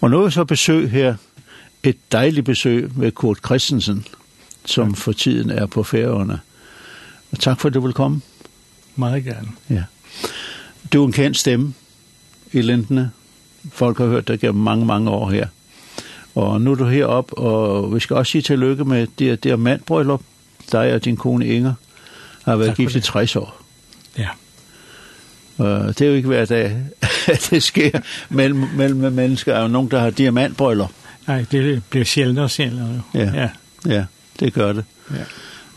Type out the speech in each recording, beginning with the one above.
Og nu er så besøg her, et dejligt besøg med Kurt Christensen, som for tiden er på færgerne. Og tak for, at du vil komme. Meget gerne. Ja. Du er en kendt stemme i Lindene. Folk har hørt dig gennem mange, mange år her. Og nu er du heroppe, og vi skal også sige tillykke med det, det her mandbryllup. Dig og din kone Inger har været gift i 60 år. Ja det er jo ikke hver dag, at det sker mellem, mellem mennesker. Er jo nogen, der har diamantbrøller. Nej, det bliver sjældent og sjældent. Jo. Ja. ja, ja, det gør det. Ja.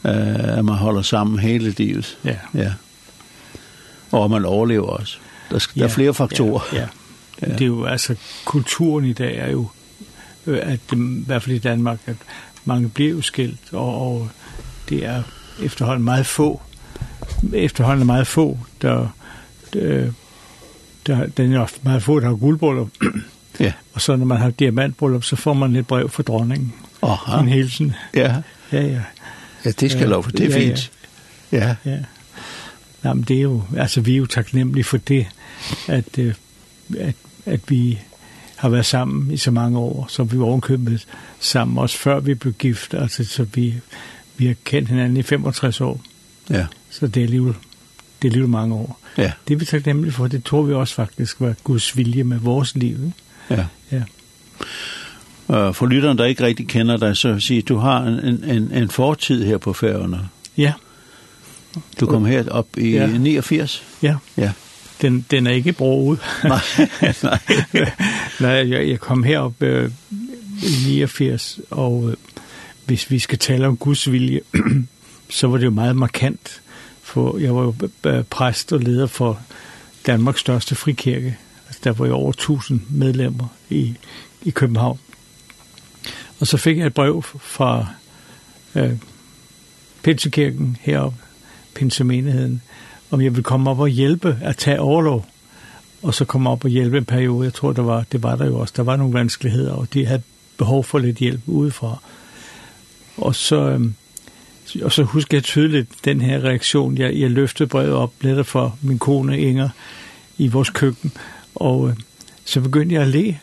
Uh, at man holder sammen hele livet. Ja. ja. Og man overlever også. Der, der ja, er flere faktorer. Ja, ja. ja, det er jo altså, kulturen i dag er jo, at, i hvert fald i Danmark, at mange bliver jo skilt, og, og det er efterhånden meget få, efterhånden meget få, der det, der, den ofte, man får et her guldbryllup. ja. Og så når man har diamantbryllup, så får man et brev fra dronningen. Aha. En hilsen. Ja. Ja, ja. Ja, det skal jeg lov for. Det er ja, fint. Ja. Ja. ja. men det er jo, altså vi er jo taknemmelige for det, at, at, at vi har været sammen i så mange år, så vi var ovenkøbet sammen, også før vi blev gift, altså så vi, vi har kendt hinanden i 65 år. Ja. Så det er alligevel det liv mange år. Ja. Det er vi taknemmelige for, det tror vi også faktisk var Guds vilje med vores liv. Ikke? Ja. ja. For lytteren, der ikke rigtig kender dig, så siger du har en, en, en fortid her på færgerne. Ja. Du kom her op i ja. 89? Ja. Ja. Den, den er ikke brugt. nej, nej. nej, jeg, jeg kom herop øh, i 89, og øh, hvis vi skal tale om Guds vilje, så var det jo meget markant for, jeg var jo præst og leder for Danmarks største frikirke. Altså, der var jo over 1000 medlemmer i, i København. Og så fik jeg et brev fra øh, Pinsekirken heroppe, Pinsemenigheden, om jeg ville komme op og hjælpe at tage overlov. Og så komme op og hjælpe en periode. Jeg tror, der var, det var der jo også. Der var nogle vanskeligheder, og de havde behov for lidt hjælp udefra. Og så... Øh, og så husker jeg tydeligt den her reaktion. Jeg, jeg løftede brevet op, blev for min kone Inger i vores køkken, og øh, så begyndte jeg at le.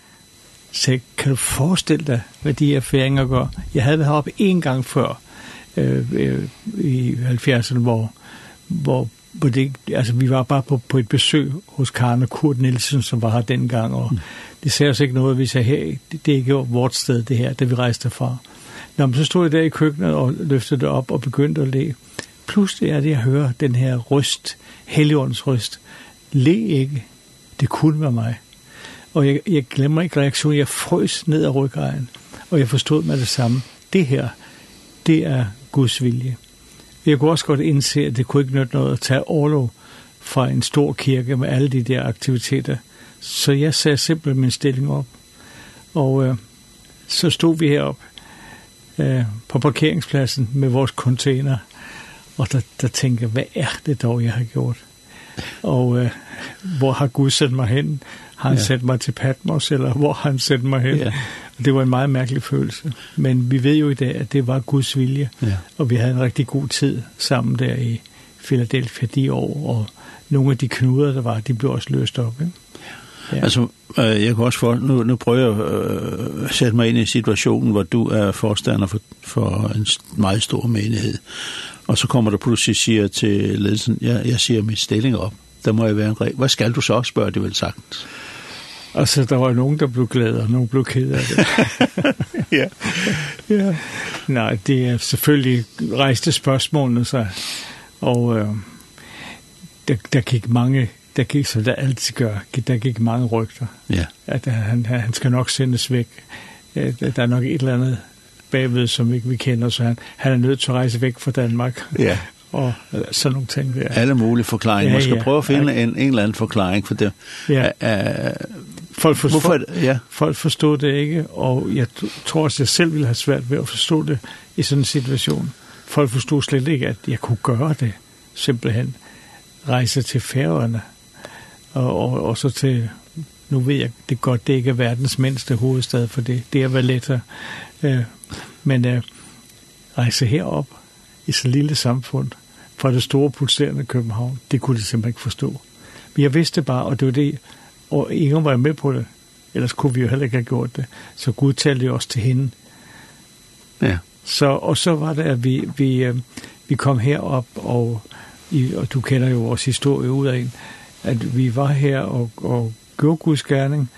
Så kan du forestille dig, hvad de her færinger gør? Jeg havde været heroppe en gang før, øh, øh, i 70'erne, hvor, hvor på det, altså vi var bare på, på et besøg hos Karen og Kurt Nielsen, som var her dengang, og mm. det sagde os ikke noget, vi sagde, hey, det, det er ikke vort sted det her, da vi rejste fra. Nå, men så stod jeg der i køkkenet og løftede det op og begyndte at le. Pludselig er det, jeg hører den her ryst, heligåndens ryst. Le ikke. Det kunne være mig. Og jeg, jeg glemmer ikke reaktionen. Jeg frøs ned af ryggejen. Og jeg forstod med det samme. Det her, det er Guds vilje. Jeg kunne også godt indse, at det kunne ikke nytte noget at tage overlov fra en stor kirke med alle de der aktiviteter. Så jeg sagde simpelthen min stilling op. Og øh, så stod vi heroppe øh, på parkeringspladsen med vores container. Og der, der tænkte jeg, hvad er det dog, jeg har gjort? Og øh, hvor har Gud sendt mig hen? Har han ja. sendt mig til Patmos, eller hvor har han sendt mig hen? Ja. Og det var en meget mærkelig følelse. Men vi ved jo i dag, at det var Guds vilje. Ja. Og vi havde en rigtig god tid sammen der i Philadelphia de år, og nogle af de knuder, der var, de blev også løst op. Ikke? Ja. Altså, øh, jeg kan også for, nu, nu prøver jeg øh, at sætte mig ind i situationen, hvor du er forstander for, for en meget stor menighed, og så kommer du pludselig siger til ledelsen, ja, jeg siger min stilling op, der må jeg være en regel. Hvad skal du så, spørge, det vel sagtens. Altså, der var nogen, der blev glade, og nogen blev ked af det. ja. ja. Nej, det er selvfølgelig rejste spørgsmålene sig, og øh, der, der gik mange der gik, som der altid gør, der gik mange rygter. Ja. At han, han skal nok sendes væk. Der er nok et eller andet bagved, som ikke vi kender, så han, han er nødt til at rejse væk fra Danmark. Ja. og sådan nogle ting der. Alle mulige forklaringer. Ja, Man skal ja, prøve at finde ja. en, en eller anden forklaring for det. Ja. Uh, folk, forstår, Hvorfor, ja. folk forstod det ikke, og jeg tror også, jeg selv ville have svært ved at forstå det i sådan en situation. Folk forstod slet ikke, at jeg kunne gøre det, simpelthen. Rejse til færøerne og, og, og så til, nu ved jeg det godt, det ikke er verdens mindste hovedstad, for det, det er Valletta. Øh, men øh, rejse herop i så lille samfund fra det store pulserende København, det kunne de simpelthen ikke forstå. Men jeg vidste bare, og det var det, og ingen var med på det, ellers kunne vi jo heller ikke have gjort det, så Gud talte jo også til hende. Ja. Så, og så var det, at vi, vi, vi kom herop, og, i, og du kender jo vores historie ud af en, at vi var her og, og gjorde Guds gerning,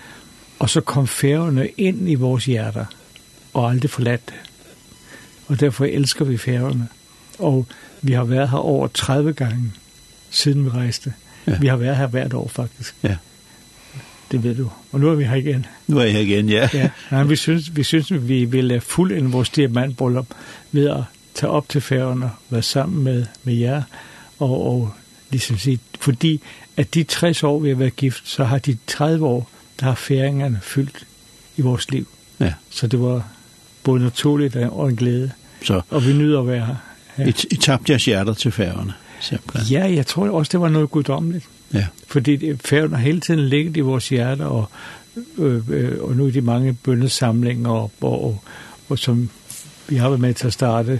og så kom færgerne ind i vores hjerter, og aldrig forladt det. Og derfor elsker vi færgerne. Og vi har været her over 30 gange, siden vi rejste. Ja. Vi har været her hvert år, faktisk. Ja. Det ved du. Og nu er vi her igen. Nu er jeg her igen, ja. ja. Nej, vi synes, vi synes, vi vil fuldende vores diamantbryllup ved at tage op til færgerne, være sammen med, med jer, og, og ligesom sige, fordi at de 60 år, vi har været gift, så har de 30 år, der har færingerne fyldt i vores liv. Ja. Så det var både naturligt og en glæde. Så. Og vi nyder at være her. Ja. I, I tabte jeres hjerter til færgerne? Simpelthen. Ja, jeg tror også, det var noget guddommeligt. Ja. Fordi færgerne har hele tiden ligget i vores hjerter, og, øh, øh, og nu er de mange bøndesamlinger op, og, og, og som vi har været med til at starte,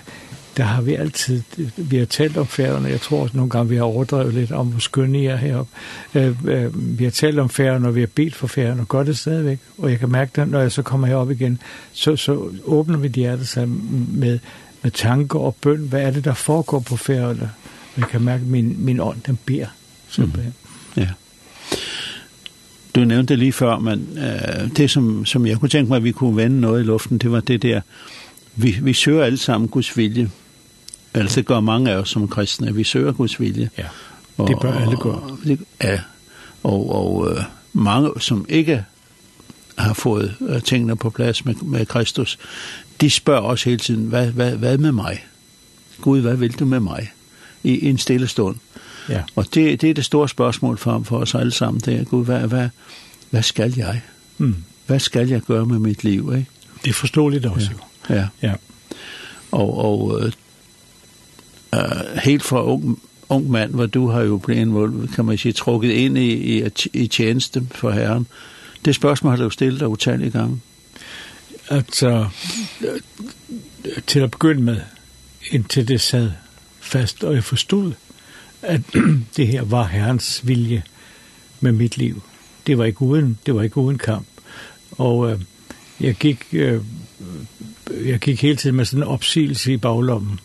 der har vi altid, vi har talt om færgerne, jeg tror også nogle gange, vi har overdrevet lidt om, hvor skønne I er heroppe. Øh, øh, vi har talt om færgerne, og vi har bedt for færgerne, og gør det stadigvæk. Og jeg kan mærke det, når jeg så kommer herop igen, så, så åbner vi hjertet sig med, med tanker og bøn. Hvad er det, der foregår på færgerne? Og jeg kan mærke, at min, min ånd, den beder simpelthen. Mm. Ja. Du nævnte lige før, men øh, det som, som jeg kunne tænke mig, at vi kunne vende noget i luften, det var det der, vi, vi søger alle sammen Guds vilje altså det gør mange af os som kristne, vi søger Guds vilje. Ja, og, det bør alle gøre. Ja, og, og øh, mange, som ikke har fået øh, tingene på plads med, med Kristus, de spørger også hele tiden, hvad, hvad, hvad med mig? Gud, hvad vil du med mig? I, i en stille stund. Ja. Og det, det er det store spørgsmål for, for os alle sammen, det er, Gud, hvad, hvad, hvad skal jeg? Mm. Hvad skal jeg gøre med mit liv? Ikke? Det er forståeligt også. Ja. ja. ja. Og, og uh, helt fra ung, ung mand, hvor du har jo blevet, kan man sige, trukket ind i, i, i tjeneste for Herren. Det spørgsmål har du jo stillet dig utallige gange. Altså, til at begynde med, indtil det sad fast, og jeg forstod, at det her var Herrens vilje med mit liv. Det var ikke uden, det var ikke uden kamp. Og øh, jeg gik øh, jeg gik hele tiden med sådan en opsigelse i baglommen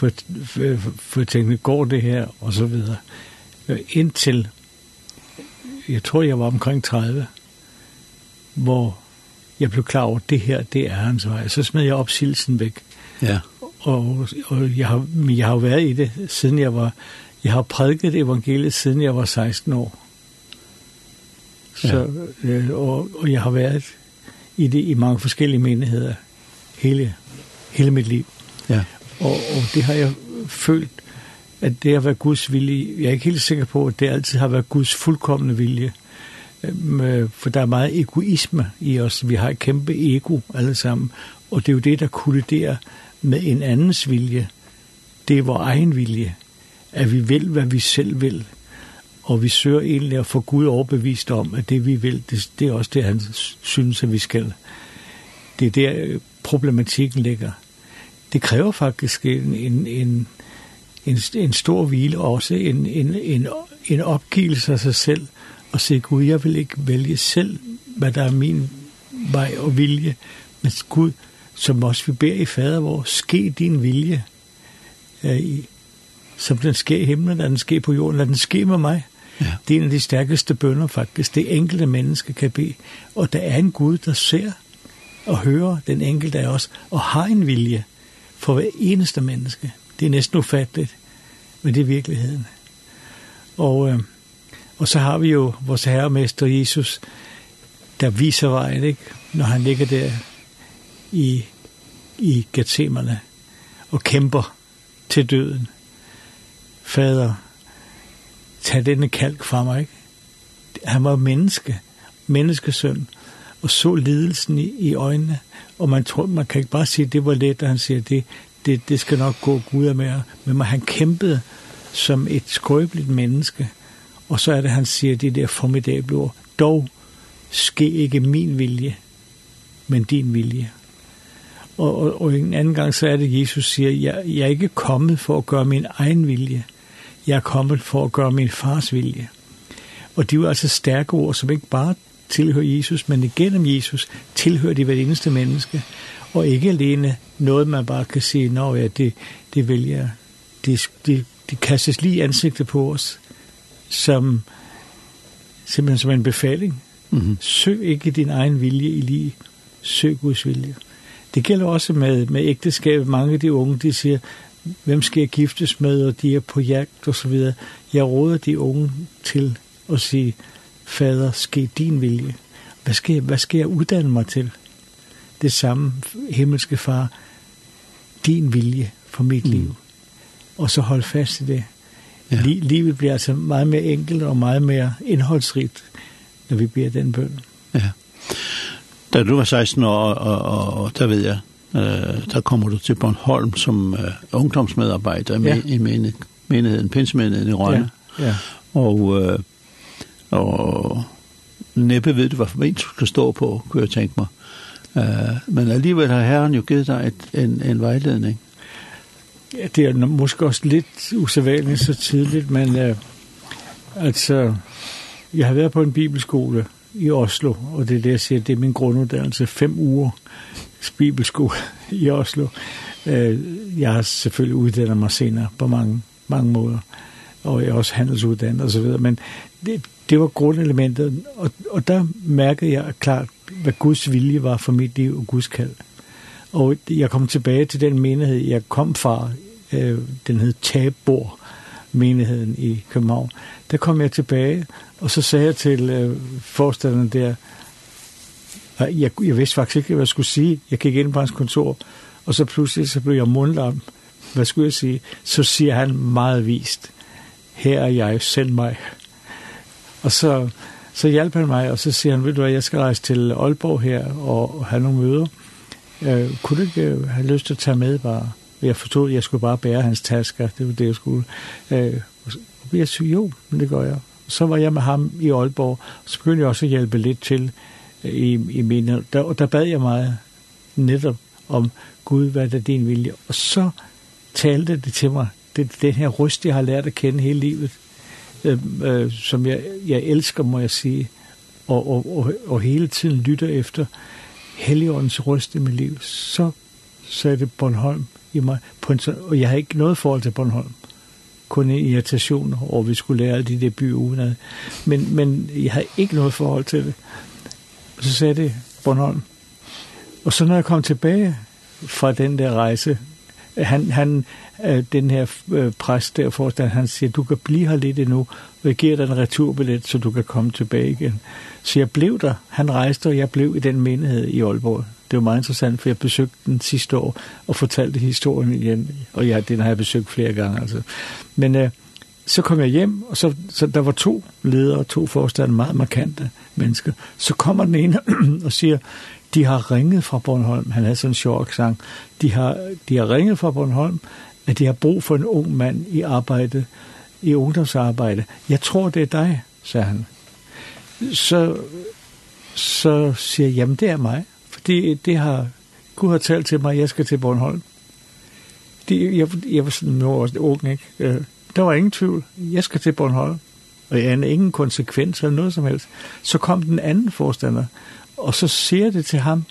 for, for, for tænkte, går det her, og så videre. Indtil, jeg tror, jeg var omkring 30, hvor jeg blev klar over, at det her, det er hans vej. Så smed jeg opsigelsen væk. Ja. Og, og jeg, har, jeg har været i det, siden jeg var... Jeg har prædiket evangeliet, siden jeg var 16 år. Så, ja. øh, og, og jeg har været i det i mange forskellige menigheder hele, hele mit liv. Ja. Og, og det har jeg følt, at det har været Guds vilje. Jeg er ikke helt sikker på, at det altid har været Guds fuldkommende vilje. For der er meget egoisme i os. Vi har et kæmpe ego alle sammen. Og det er jo det, der kolliderer med en andens vilje. Det er vores egen vilje. At vi vil, hvad vi selv vil. Og vi søger egentlig at få Gud overbevist om, at det vi vil, det, det er også det, han synes, at vi skal. Det er der problematikken ligger det kræver faktisk en, en, en, en, en stor hvile, også en, en, en, en opgivelse af sig selv, og sige Gud, jeg vil ikke vælge selv, hvad der er min vej og vilje, men Gud, som også vi beder i fader vår, ske din vilje, øh, som den sker i himlen, lad den ske på jorden, lad den ske med mig. Ja. Det er en af de stærkeste bønder faktisk, det enkelte menneske kan bede. Og der er en Gud, der ser og hører den enkelte af os, og har en vilje for hver eneste menneske. Det er næsten ufatteligt, men det er virkeligheden. Og, øh, og så har vi jo vores herremester Jesus, der viser vejen, ikke? når han ligger der i, i Gethsemane og kæmper til døden. Fader, tag denne kalk fra mig. Ikke? Han var menneske, menneskesøn, og så lidelsen i, i øjnene, og man tror, man kan ikke bare sige, det var let, og han siger, det, det, det skal nok gå Gud med, men man, han kæmpede som et skrøbeligt menneske, og så er det, han siger det der formidable ord, dog ske ikke min vilje, men din vilje. Og, og, og en anden gang, så er det, Jesus siger, jeg, jeg er ikke kommet for at gøre min egen vilje, jeg er kommet for at gøre min fars vilje. Og det er jo altså stærke ord, som ikke bare tilhører Jesus, men igennem Jesus tilhører de hvert eneste menneske, og ikke alene noget, man bare kan sige, nå ja, det, det vælger jeg. Det, det, det kastes lige ansigtet på os, som simpelthen som en befaling. Mm -hmm. Søg ikke din egen vilje i lige. Søg Guds vilje. Det gælder også med, med ægteskabet. Mange af de unge, de siger, hvem skal jeg giftes med, og de er på jagt og så videre. Jeg råder de unge til at sige, fader, ske din vilje. Hvad skal, jeg, hvad skal jeg uddanne mig til? Det samme, himmelske far, din vilje for mit mm. liv. Og så hold fast i det. Ja. Li livet bliver altså meget mere enkelt og meget mere indholdsrigt, når vi beder den bøn. Ja. Da du var 16 år, og, og, og og der ved jeg, øh, der kommer du til Bornholm som øh, ungdomsmedarbejder ja. i menigheden, menigheden Pinsemenigheden i Rønne. Ja. ja. Og øh, og næppe ved, hvad for en skal stå på, kunne jeg tænke mig. Uh, men alligevel har Herren jo givet dig et, en, en vejledning. Ja, det er måske også lidt usædvanligt så tidligt, men uh, altså, jeg har været på en bibelskole i Oslo, og det er det, jeg siger, det er min grunduddannelse, fem uger bibelskole i Oslo. Uh, jeg har selvfølgelig uddannet mig senere på mange, mange måder, og jeg er også handelsuddannet osv., men det, det var grundelementet, og, og der mærkede jeg klart, hvad Guds vilje var for mit liv og Guds kald. Og jeg kom tilbage til den menighed, jeg kom fra, øh, den hed Tabor, menigheden i København. Der kom jeg tilbage, og så sagde jeg til øh, forstanderen der, jeg, jeg vidste faktisk ikke, hvad jeg skulle sige. Jeg gik ind på hans kontor, og så pludselig så blev jeg mundlam. Hvad skulle jeg sige? Så siger han meget vist, her er jeg, send mig. Og så, så hjalp han mig, og så siger han, ved du hvad, jeg skal rejse til Aalborg her og have nogle møder. Øh, kunne du ikke have lyst til at tage med bare? Jeg forstod, at jeg skulle bare bære hans tasker, det var det, jeg skulle. Øh, og jeg siger, jo, men det gør jeg. Så var jeg med ham i Aalborg, og så begyndte jeg også at hjælpe lidt til i, i min, der, og der bad jeg meget netop om, Gud, hvad er det din vilje? Og så talte det til mig, det, den her ryst, jeg har lært at kende hele livet, øh, som jeg, jeg elsker, må jeg sige, og, og, og, og hele tiden lytter efter Helligåndens røst i mit liv, så satte Bornholm i mig. På en, og jeg har ikke noget forhold til Bornholm. Kun en irritation over, vi skulle lære de der byer udenad. Men, men jeg har ikke noget forhold til det. Og så sagde det Bornholm. Og så når jeg kom tilbage fra den der rejse, han, han øh, den her øh, præst der forstand, han siger, du kan blive her lidt endnu, og jeg giver dig en returbillet, så du kan komme tilbage igen. Så jeg blev der, han rejste, og jeg blev i den menighed i Aalborg. Det var meget interessant, for jeg besøgte den sidste år, og fortalte historien igen, og jeg, den har jeg besøgt flere gange. Altså. Men øh, så kom jeg hjem, og så, så der var to ledere, to forstander, meget markante mennesker. Så kommer den ene og siger, de har ringet fra Bornholm. Han havde sådan en sjov sang. De har, de har ringet fra Bornholm, at de har brug for en ung mand i arbejde, i ungdomsarbejde. Jeg tror, det er dig, sagde han. Så, så siger jeg, jamen det er mig, fordi det har, Gud har talt til mig, jeg skal til Bornholm. Det, jeg, jeg var sådan, noget var ung, ikke? Øh, der var ingen tvivl, jeg skal til Bornholm. Og jeg havde ingen konsekvenser eller noget som helst. Så kom den anden forstander, Og så siger det til ham,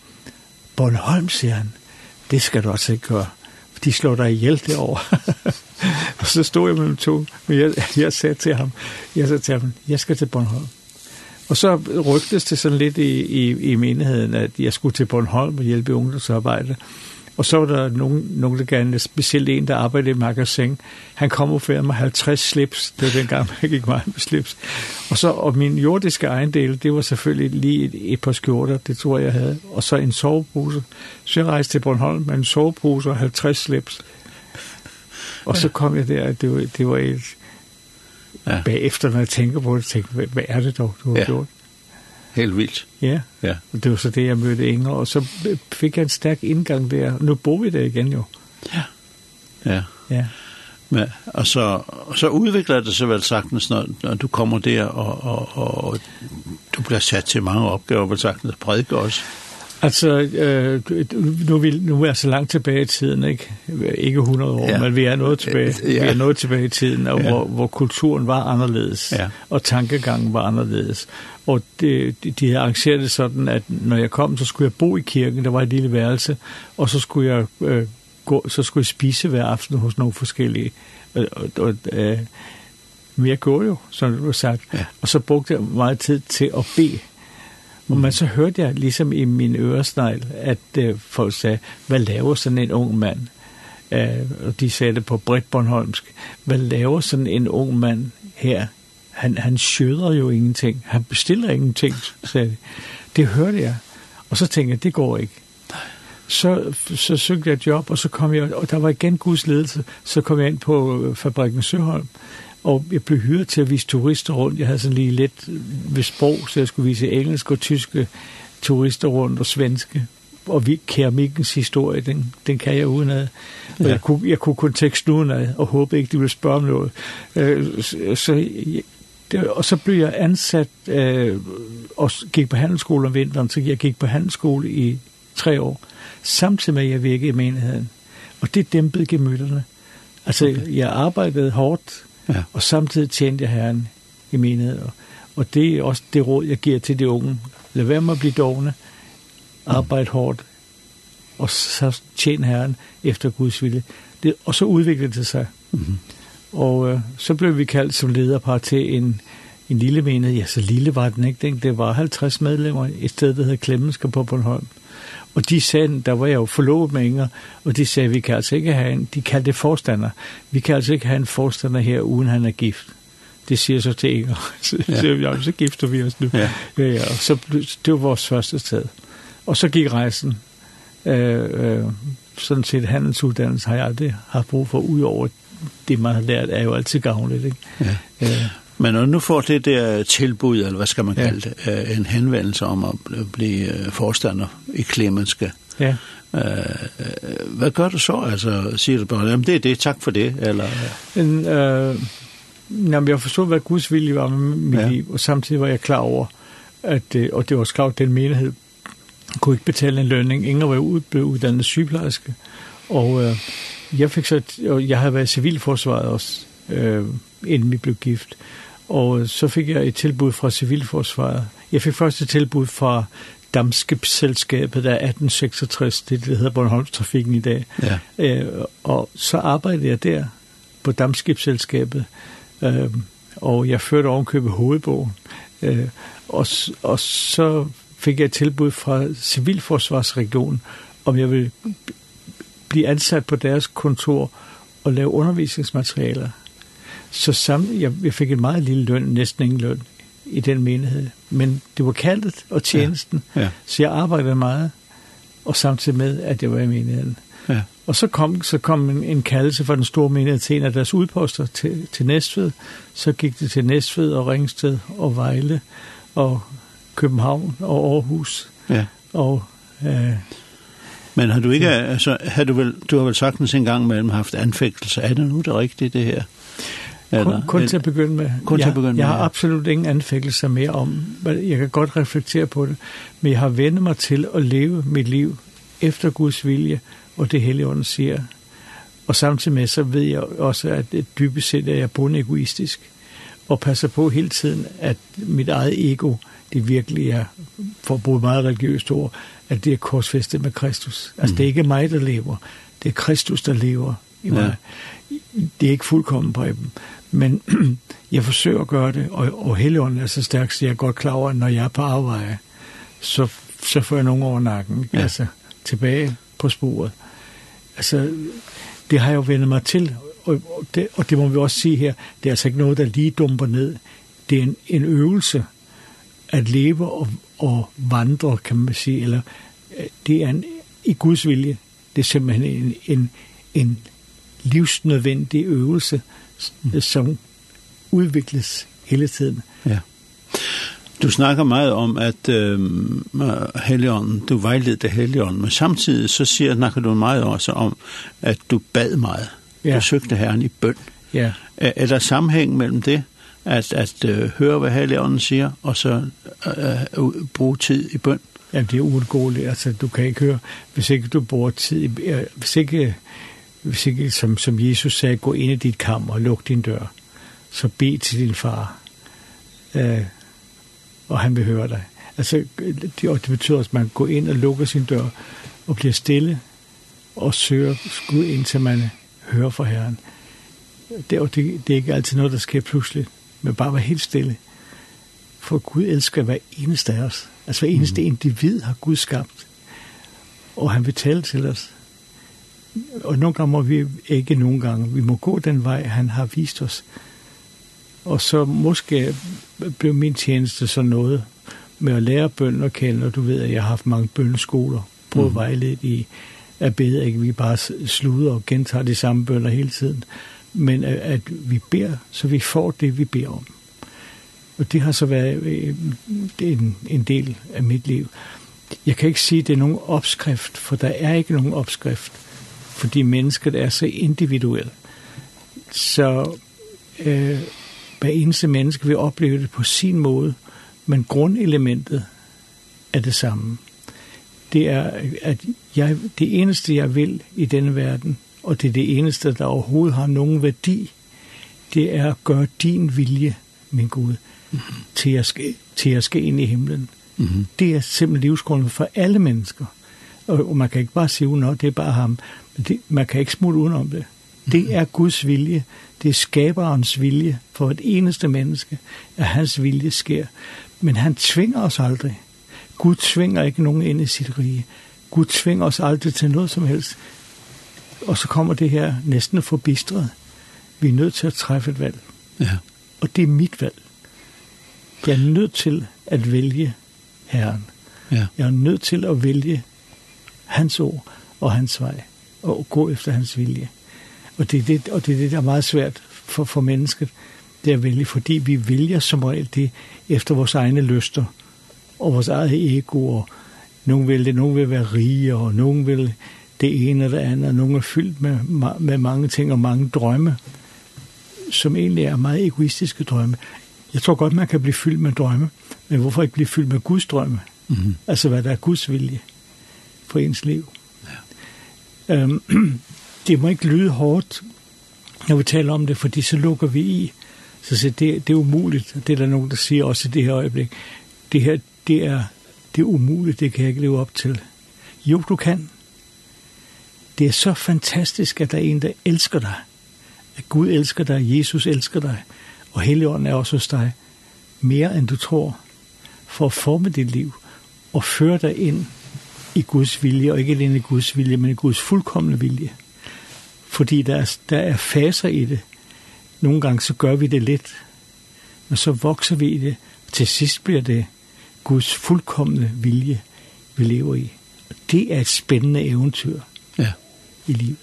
Bornholm, siger han, det skal du altså ikke gøre. De slår dig ihjel derovre. og så stod jeg mellem to, men jeg, jeg sagde til ham, jeg sagde til ham, jeg skal til Bornholm. Og så rygtes det sådan lidt i, i, i menigheden, at jeg skulle til Bornholm og hjælpe ungdomsarbejde. Og så var der nogen, nogen der gerne, specielt en, der arbejdede i magasin. Han kom og færede mig 50 slips. Det var dengang, jeg gik meget med slips. Og, så, og min jordiske ejendel, det var selvfølgelig lige et, et par skjorter, det tror jeg, jeg havde. Og så en sovepose. Så jeg rejste til Bornholm med en sovepose og 50 slips. Og så kom jeg der, det var, det var et... Ja. Bagefter, når jeg tænker på det, tænker, hvad, hvad er det dog, du har ja. gjort? helt vildt. Ja, ja. og det var så det, jeg mødte Inger, og så fik jeg en stærk indgang der. Nu bor vi der igen jo. Ja, ja. Ja. Men, og, så, og så udvikler det sig vel sagtens, når, når du kommer der, og, og, og, og du bliver sat til mange opgaver, vel sagtens prædike også. Altså, øh, nu, vil, nu er jeg så langt tilbage i tiden, ikke? Ikke 100 år, ja. men vi er nået tilbage, ja. vi er nået tilbage i tiden, og ja. hvor, hvor kulturen var anderledes, ja. og tankegangen var anderledes. Og det, de, de havde arrangeret det sådan, at når jeg kom, så skulle jeg bo i kirken, der var et lille værelse, og så skulle jeg, øh, gå, så skulle jeg spise hver aften hos nogle forskellige. Og, og, og, øh, mere går jo, som det var sagt. Ja. Og så brugte jeg meget tid til at bede Mm. Men så hørte jeg ligesom i min øresnegl, at øh, folk sagde, hvad laver sådan en ung mand? Øh, og de sagde det på Britt Bornholmsk. Hvad laver sådan en ung mand her? Han, han skjøder jo ingenting. Han bestiller ingenting, sagde de. Det hørte jeg. Og så tænkte jeg, det går ikke. Så, så søgte jeg job, og så kom jeg, og der var igen Guds ledelse, så kom jeg ind på fabrikken Søholm. Og jeg blev hyret til at vise turister rundt. Jeg havde sådan lige lidt ved sprog, så jeg skulle vise engelsk og tyske turister rundt og svenske. Og vi, keramikkens historie, den, den kan jeg udenad. Og ja. jeg, kunne, jeg kunne kun teksten udenad, og håbe ikke, de ville spørge om noget. Øh, så, så det, og så blev jeg ansat øh, og gik på handelsskole om vinteren, så jeg gik på handelsskole i tre år, samtidig med at jeg virkede i menigheden. Og det dæmpede gemytterne. Altså, okay. jeg arbejdede hårdt, Ja. Og samtidig tjente jeg Herren i menighed. Og, og det er også det råd, jeg giver til de unge. Lad være med at blive dogne. Arbejde mm. hårdt. Og så tjene Herren efter Guds vilje. Det, og så udviklede det sig. Mm -hmm. Og øh, så blev vi kaldt som lederpar til en en lille menighed. Ja, så lille var den ikke. Det var 50 medlemmer et sted, der hed Klemmensker på Bornholm. Og de sagde, der var jeg jo forlovet med Inger, og de sagde, vi kan altså ikke have en, de kaldte det forstander, vi kan altså ikke have en forstander her, uden han er gift. Det siger så til Inger. så ja. siger vi, ja, så gifter vi os nu. Ja. Ja, ja, og så, det var vores første sted. Og så gik rejsen. Øh, øh, sådan set handelsuddannelse har jeg aldrig haft brug for, udover det, man har lært, er jo altid gavnligt. Ikke? Ja. Øh, Men når nu får det der tilbud, eller hvad skal man kalde det, en henvendelse om at blive forstander i Klemenske, ja. Øh, hvad gør du så? Altså, siger du bare, jamen det er det, tak for det, eller... En, øh, jamen, jeg forstod, hvad Guds vilje var med mit ja. liv, og samtidig var jeg klar over, at, og det var også klart, at den menighed kunne ikke betale en lønning. Ingen var ud, blev uddannet sygeplejerske, og øh, jeg fik så, og jeg havde været i civilforsvaret også, øh, inden vi blev gift og så fik jeg et tilbud fra Civilforsvaret. Jeg fik først et tilbud fra Damskibsselskabet der 1866, det, det hedder Bornholmstrafikken i dag. Ja. Øh, og så arbejdede jeg der på Damskibsselskabet, øh, og jeg førte ovenkøbet hovedbogen. Øh, og, og så fik jeg et tilbud fra Civilforsvarsregionen, om jeg ville blive ansat på deres kontor og lave undervisningsmaterialer Så sam jeg, jeg fik en meget lille løn, næsten ingen løn i den menighed. Men det var kaldet og tjenesten, ja. Ja. så jeg arbejdede meget, og samtidig med, at jeg var i menigheden. Ja. Og så kom, så kom en, en kaldelse fra den store menighed til en af deres udposter til, til Næstved. Så gik det til Næstved og Ringsted og Vejle og København og Aarhus. Ja. Og, øh, Men har du ikke, ja. altså, har du, vel, du har vel sagtens en gang mellem haft anfægtelse. Er det nu det rigtige, det her? Kun, kun til at begynde med. Kun ja, til at begynde med, Jeg har ja. absolut ingen anfækkelser mere om, jeg kan godt reflektere på det, men jeg har vendt mig til at leve mit liv efter Guds vilje, og det Helligånden siger. Og samtidig med, så ved jeg også, at dybest set er jeg bunde egoistisk, og passer på hele tiden, at mit eget ego, det virkelig er, for at bruge meget religiøst ord, at det er korsfæstet med Kristus. Altså, mm. det er ikke mig, der lever. Det er Kristus, der lever i mig. Ja. Det er ikke fuldkommen, Preben. Men jeg forsøger at gøre det, og, og Helligånden er så stærk, så jeg er godt klar over, at når jeg er på arbejde, så, så får jeg nogen over nakken, ja. altså tilbage på sporet. Altså, det har jeg jo vendt mig til, og, og, det, og det må vi også sige her, det er altså ikke noget, der lige dumper ned. Det er en, en øvelse at leve og, og vandre, kan man sige, eller det er en, i Guds vilje, det er simpelthen en, en, en livsnødvendig øvelse, som udvikles hele tiden. Ja. Du snakker meget om, at øh, Helion, du vejledte Helion, men samtidig så siger, snakker du meget også om, at du bad meget. Ja. Du søgte Herren i bøn. Ja. Er, er der sammenhæng mellem det, at, at øh, høre, hvad Helligånden siger, og så øh, bruge tid i bøn? Ja, det er uundgåeligt. Altså, du kan ikke høre, hvis ikke du bruger tid, i, øh, hvis ikke hvis ikke, som, som Jesus sagde, gå ind i dit kammer og luk din dør, så be til din far, øh, og han vil høre dig. Altså, det, og det betyder, at man går ind og lukker sin dør og bliver stille og søger Gud indtil man hører fra Herren. Det, og det, det er ikke altid noget, der sker pludselig, men bare være helt stille. For Gud elsker hver eneste af os. Altså hver eneste mm. individ har Gud skabt. Og han vil tale til os og nogle gange må vi ikke nogle gange. Vi må gå den vej, han har vist os. Og så måske blev min tjeneste så noget med at lære bønden at kende, og du ved, at jeg har haft mange bøndeskoler, på mm. vejledt i at bede, ikke vi bare sluder og gentager de samme bønder hele tiden, men at, at vi beder, så vi får det, vi beder om. Og det har så været øh, en, en del af mit liv. Jeg kan ikke sige, at det er nogen opskrift, for der er ikke nogen opskrift fordi mennesket er så individuelt. Så øh, hver eneste menneske vil opleve det på sin måde, men grundelementet er det samme. Det er, at jeg, det eneste, jeg vil i denne verden, og det er det eneste, der overhovedet har nogen værdi, det er at gøre din vilje, min Gud, mm -hmm. til, at, til at ske ind i himlen. Mm -hmm. Det er simpelthen livsgrunden for alle mennesker og, og man kan ikke bare sige udenom, det er bare ham. Men det, man kan ikke smutte udenom det. Det er Guds vilje, det er skaberens vilje for et eneste menneske, at hans vilje sker. Men han tvinger os aldrig. Gud tvinger ikke nogen ind i sit rige. Gud tvinger os aldrig til noget som helst. Og så kommer det her næsten forbistret. Vi er nødt til at træffe et valg. Ja. Og det er mit valg. Jeg er nødt til at vælge Herren. Ja. Jeg er nødt til at vælge hans ord og hans vej, og gå efter hans vilje. Og det er det, og det, er det der er meget svært for, for mennesket, det er vælge, fordi vi vælger som regel det efter vores egne lyster, og vores eget ego, og nogen vil det, nogen vil være rige, og nogen vil det ene og det andet, og nogen er fyldt med, med mange ting og mange drømme, som egentlig er meget egoistiske drømme. Jeg tror godt, man kan blive fyldt med drømme, men hvorfor ikke blive fyldt med Guds drømme? Mm -hmm. Altså, hvad der er Guds vilje for ens liv. Ja. Um, det må ikke lyde hårdt, når vi taler om det, fordi så lukker vi i. Så, så det, det er umuligt, og det er der nogen, der siger også i det her øjeblik. Det her, det er, det er umuligt, det kan jeg ikke leve op til. Jo, du kan. Det er så fantastisk, at der er en, der elsker dig. At Gud elsker dig, Jesus elsker dig, og Helligånden er også hos dig. Mere end du tror, for at forme dit liv og føre dig ind i Guds vilje, og ikke alene i Guds vilje, men i Guds fuldkommende vilje. Fordi der er, der er faser i det. Nogle gange så gør vi det lidt, men så vokser vi i det. Til sidst bliver det Guds fuldkommende vilje, vi lever i. Og det er et spændende eventyr ja. i livet.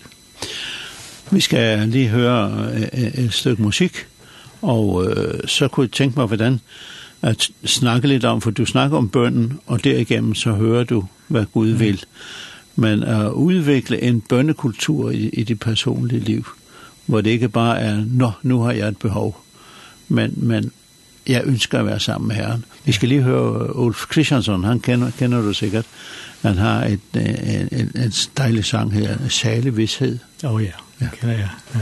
Vi skal lige høre et stykke musik, og øh, så kunne jeg tænke mig, hvordan at snakke lidt om, for du snakker om bønnen, og derigennem så hører du hvad Gud vil, men at udvikle en bønnekultur i, i det personlige liv, hvor det ikke bare er, nå, nu har jeg et behov, men, men jeg ønsker at være sammen med Herren. Vi skal lige høre Ulf Christiansson, han kender, kender du sikkert. Han har et, en, en, en dejlig sang her, Sale Vidshed. Åh oh, ja, yeah. ja, kender jeg. Ja.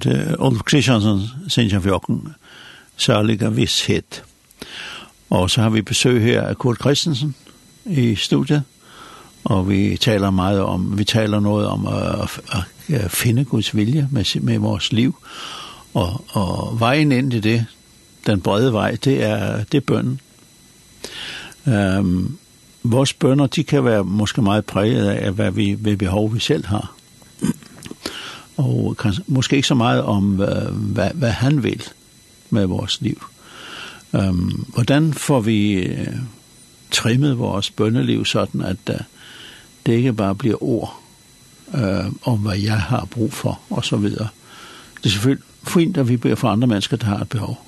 til Olf Kristiansen, Sinjan Fjokken, særlig visshet. Og så har vi besøg her av Kurt Christensen i studiet, og vi taler meget om, vi taler noget om at, at finde Guds vilje med, med vores liv, og, og vejen ind i det, den brede vej, det er, det er bønnen. Um, vores bønner, de kan være måske meget præget af, hvad vi, ved behov vi selv har og kanskje, måske ikke så meget om, øh, hvad, hvad han vil med vores liv. Um, hvordan får vi uh, trimmet vores bønneliv sådan, at uh, det ikke bare bliver ord uh, om, hvad jeg har brug for, og så videre. Det er selvfølgelig fint, at vi beder for andre mennesker, der har et behov.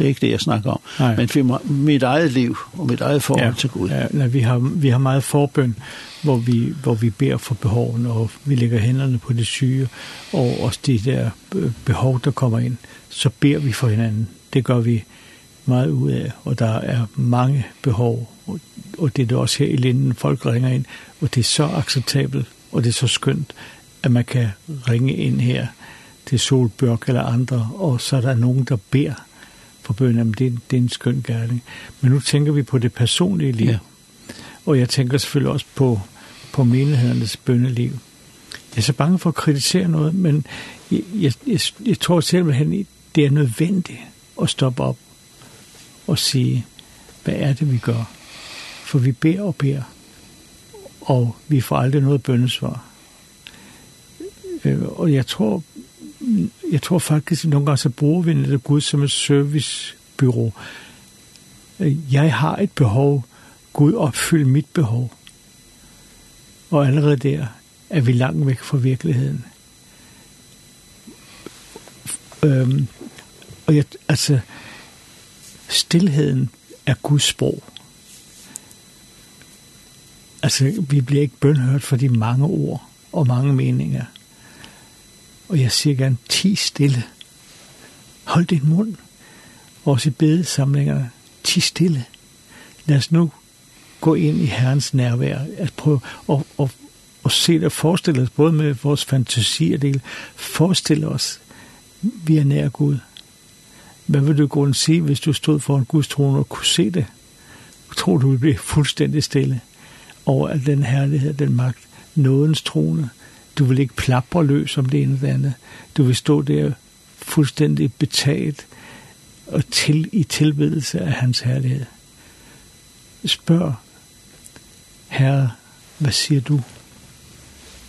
Det er ikke det, jeg snakker om. Nej. Men for mit eget liv og mit eget forhold ja. til Gud. Ja, nej, vi, har, vi har meget forbøn, hvor vi, hvor vi beder for behovene, og vi lægger hænderne på det syge, og også de der behov, der kommer ind, så beder vi for hinanden. Det gør vi meget ud af, og der er mange behov, og, og det er det også her i Linden, folk ringer ind, og det er så acceptabelt, og det er så skønt, at man kan ringe ind her til Solbjørk eller andre, og så er der nogen, der beder på bøgen, jamen det, det er en skøn gerning. Men nu tænker vi på det personlige liv. Ja. Og jeg tænker selvfølgelig også på, på menighedernes bønneliv. Jeg er så bange for at kritisere noget, men jeg, jeg, jeg, jeg tror simpelthen, det er nødvendigt at stoppe op og sige, hvad er det, vi gør? For vi beder og beder, og vi får aldrig noget bønnesvar. Og jeg tror, jeg tror faktisk, at nogle gange så bruger vi netop Gud som et servicebyrå. Jeg har et behov. Gud opfyld mit behov. Og allerede der er vi langt væk fra virkeligheden. Øhm, og jeg, altså, stillheden er Guds sprog. Altså, vi bliver ikke bønhørt for de mange ord og mange meninger. Og jeg siger gerne, ti stille. Hold din mund. Også i bedesamlingerne. Ti stille. Lad os nu gå ind i Herrens nærvær. At prøve at, at, at se og forestille os, både med vores fantasi og del, forestille os, vi er nær Gud. Hvad vil du kunne se, hvis du stod foran Guds trone og kunne se det? Tror du, du blive fuldstændig stille over al den herlighed, den magt, nådens trone, Du vil ikke plapre løs om det ene eller andet. Du vil stå der fuldstændig betalt og til i tilbedelse af hans herlighed. Spørg, Herre, hvad siger du?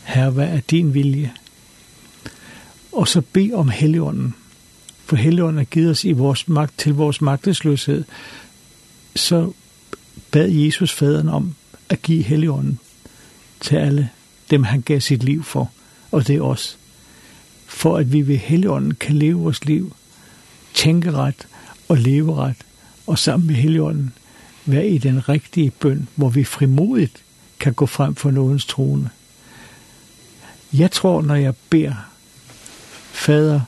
Herre, hvad er din vilje? Og så bed om Helligånden. For Helligånden har givet os i vores magt, til vores magtesløshed. Så bad Jesus faderen om at give Helligånden til alle dem han gav sitt liv for, og det er oss. For at vi ved Helligånden kan leve vores liv, tænke ret og leve ret, og sammen med Helligånden være i den rigtige bøn, hvor vi frimodigt kan gå frem for nådens trone. Jeg tror, når jeg ber, Fader,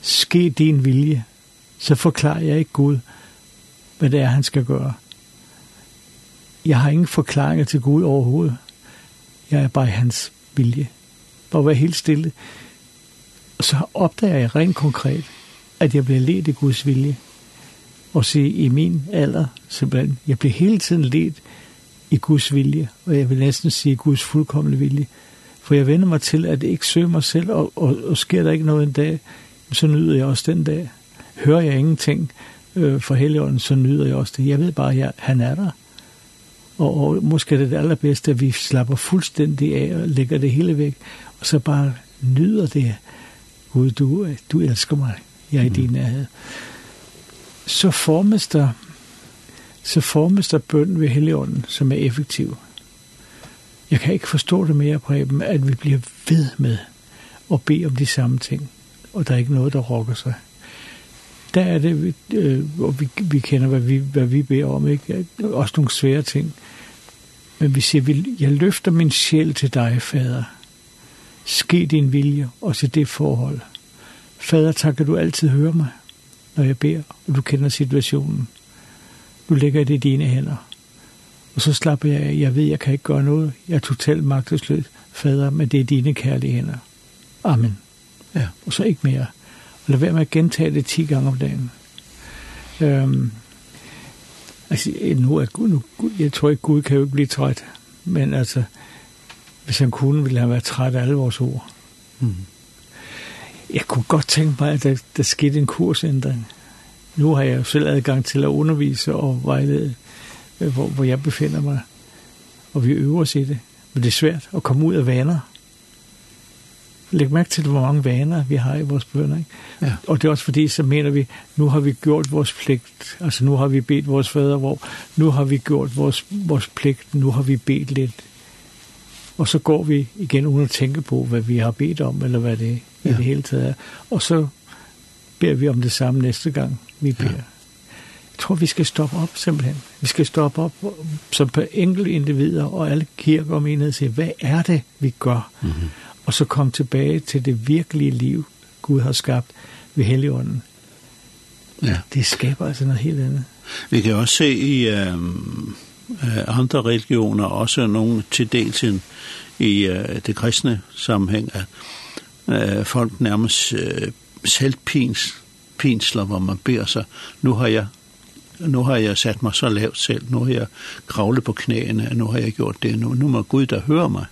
ske din vilje, så forklarer jeg ikke Gud, hvad det er, han skal gøre. Jeg har ingen forklaringer til Gud overhovedet. Jeg er bare hans vilje. Bare være helt stille. Og så opdager jeg rent konkret, at jeg bliver ledt i Guds vilje. Og se, i min alder, simpelthen, jeg bliver hele tiden ledt i Guds vilje, og jeg vil næsten sige Guds fuldkommende vilje. For jeg vender mig til, at ikke søge mig selv, og, og, og sker der ikke noget en dag, så nyder jeg også den dag. Hører jeg ingenting øh, for helligånden, så nyder jeg også det. Jeg ved bare, at jeg, han er der og, og måske det, det allerbedste, at vi slapper fuldstændig af og lægger det hele væk, og så bare nyder det. Gud, du, du elsker mig. Jeg er i mm. din nærhed. Så formes der så formes der bønden ved Helligånden, som er effektiv. Jeg kan ikke forstå det mere, Preben, at vi bliver ved med at bede om de samme ting, og der er ikke noget, der rokker sig der er det, øh, vi, vi kender, hvad vi, hvad vi beder om, ikke? Også nogle svære ting. Men vi siger, jeg løfter min sjæl til dig, fader. Ske din vilje, og til det forhold. Fader, tak, at du altid hører mig, når jeg beder, og du kender situationen. Du lægger det i dine hænder. Og så slapper jeg af. Jeg ved, jeg kan ikke gøre noget. Jeg er totalt magtesløs, fader, men det er dine kærlige hænder. Amen. Ja. Og så ikke mere lad være med at gentage det 10 gange om dagen. Øhm, altså, nu er Gud, nu, jeg tror ikke, Gud kan jo ikke blive træt, men altså, hvis han kunne, ville han være træt af alle vores ord. Mm. Jeg kunne godt tænke mig, at der, der skete en kursændring. Nu har jeg jo selv adgang til at undervise og vejlede, hvor, hvor jeg befinder mig, og vi øver os i det. Men det er svært at komme ud af vaner læg mærke til, hvor mange vaner vi har i vores bønder. Ikke? Ja. Og det er også fordi, så mener vi, nu har vi gjort vores pligt. Altså nu har vi bedt vores fader, hvor nu har vi gjort vores, vores pligt, nu har vi bedt lidt. Og så går vi igen uden at tænke på, hvad vi har bedt om, eller hvad det ja. i det hele taget er. Og så beder vi om det samme næste gang, vi beder. Ja. Jeg tror, vi skal stoppe op simpelthen. Vi skal stoppe op som på enkelte individer og alle kirker og menigheder sige, hvad er det, vi gør? Mm -hmm og så kom tilbage til det virkelige liv, Gud har skabt ved Helligånden. Ja. Det skaber altså noget helt andet. Vi kan også se i øh, andre religioner, også nogle til dels i øh, det kristne sammenhæng, at øh, folk nærmest øh, selvpins, pinsler, hvor man beder sig, nu har jeg nu har jeg sat mig så lavt selv, nu har jeg kravlet på knæene, nu har jeg gjort det, nu, nu må Gud, der høre mig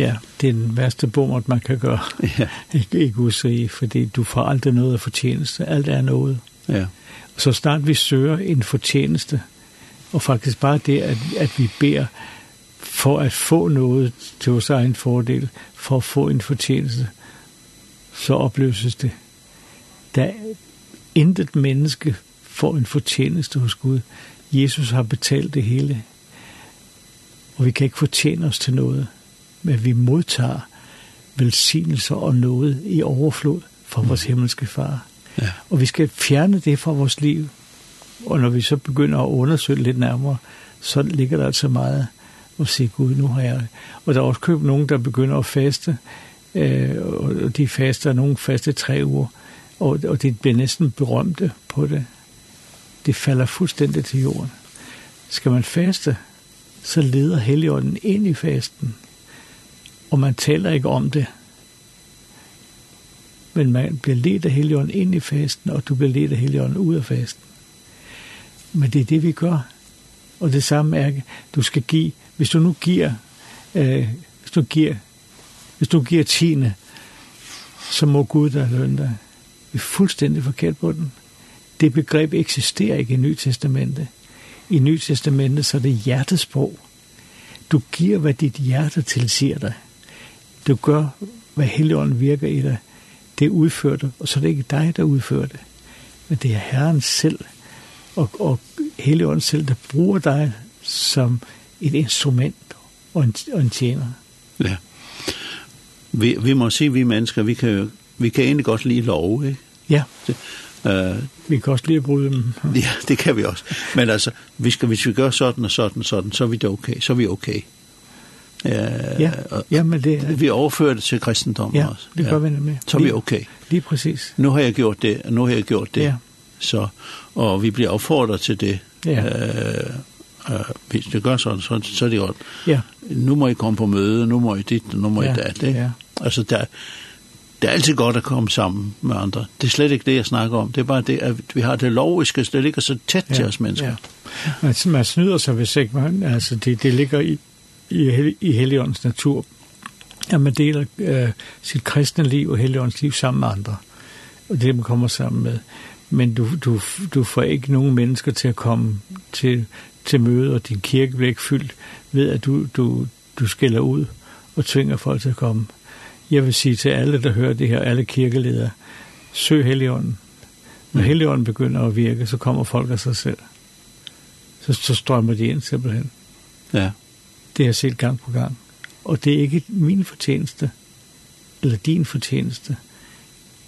ja, det er den værste bommert, man kan gøre. Ja. Ikke, ikke usrige, fordi du får aldrig noget af fortjeneste. Alt er noget. Ja. Så snart vi søger en fortjeneste, og faktisk bare det, at, at vi beder for at få noget til vores egen fordel, for at få en fortjeneste, så opløses det. Der intet menneske får en fortjeneste hos Gud. Jesus har betalt det hele, og vi kan ikke fortjene os til noget men vi modtager velsignelser og noget i overflod fra vores himmelske far. Ja. Og vi skal fjerne det fra vores liv. Og når vi så begynder at undersøge lidt nærmere, så ligger der altså meget at sige, Gud, nu har jeg... Og der er også købt nogen, der begynder at faste, øh, og de faster, nogen faste tre uger, og, og det bliver næsten berømte på det. Det falder fuldstændig til jorden. Skal man faste, så leder Helligånden ind i fasten og man taler ikke om det. Men man bliver ledt af heligånden ind i fasten, og du bliver ledt af heligånden ud af fasten. Men det er det, vi gør. Og det samme er, du skal give, hvis du nu giver, øh, hvis du giver, hvis du giver tiende, så må Gud der lønne dig. Vi er fuldstændig forkert på den. Det begreb eksisterer ikke i Nye Testamentet. I Nye Testamentet så er det hjertesprog. Du giver, hvad dit hjerte tilsiger dig du gør, hvad Helligånden virker i dig, det er udført, og så er det ikke dig, der udfører det. Men det er Herren selv, og, og Helligånden selv, der bruger dig som et instrument og en, og en tjener. Ja. Vi, vi må sige, vi mennesker, vi kan, vi kan egentlig godt lide lov, ikke? Ja. Det, Øh, vi kan også lige at dem. ja, det kan vi også. Men altså, vi skal, hvis vi gør sådan og sådan og sådan, så er vi det okay. Så er vi okay. Eh, ja, ja, men det... Vi overfører det til kristendommen ja, også. det gør vi nemlig. Så er vi okay. Lige præcis. Nu har jeg gjort det, og nu har jeg gjort det. Ja. Så, og vi bliver opfordret til det. Ja. Øh, øh, hvis det gør sådan, så, så er det godt. Ja. Nu må I komme på møde, nu må I dit, nu må ja. I dat. Ikke? Ja. Altså, der, det er altid godt at komme sammen med andre. Det er slet ikke det, jeg snakker om. Det er bare det, at vi har det logiske, det ligger så tæt ja. til os mennesker. Ja. Man, man snyder sig, hvis ikke man... Altså, det, det ligger i i, i Helligåndens natur, at man deler øh, sit kristne liv og Helligåndens liv sammen med andre. Og det det, man kommer sammen med. Men du, du, du får ikke nogen mennesker til at komme til, til møde, og din kirke bliver ikke fyldt ved, at du, du, du skiller ud og tvinger folk til at komme. Jeg vil sige til alle, der hører det her, alle kirkeledere, søg Helligånden. Når Helligånden begynder at virke, så kommer folk af sig selv. Så, så strømmer de ind simpelthen. Ja. Det har jeg set gang på gang. Og det er ikke min fortjeneste, eller din fortjeneste.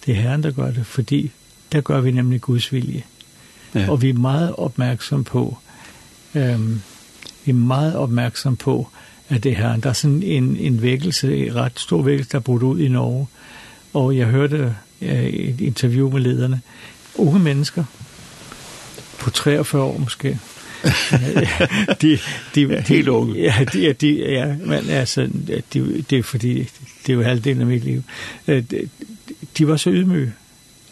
Det er Herren, der gør det, fordi der gør vi nemlig Guds vilje. Ja. Og vi er meget opmærksom på, øhm, vi er meget opmærksom på, at det er Herren. Der er sådan en, en vækkelse, en ret stor vækkelse, der er brudt ud i Norge. Og jeg hørte øh, et interview med lederne. Unge mennesker, på 43 år måske, de, de, Helt unge. Ja, de, de, ja, men altså, de, det er fordi, det er jo halvdelen af mit liv. De, de var så ydmyge.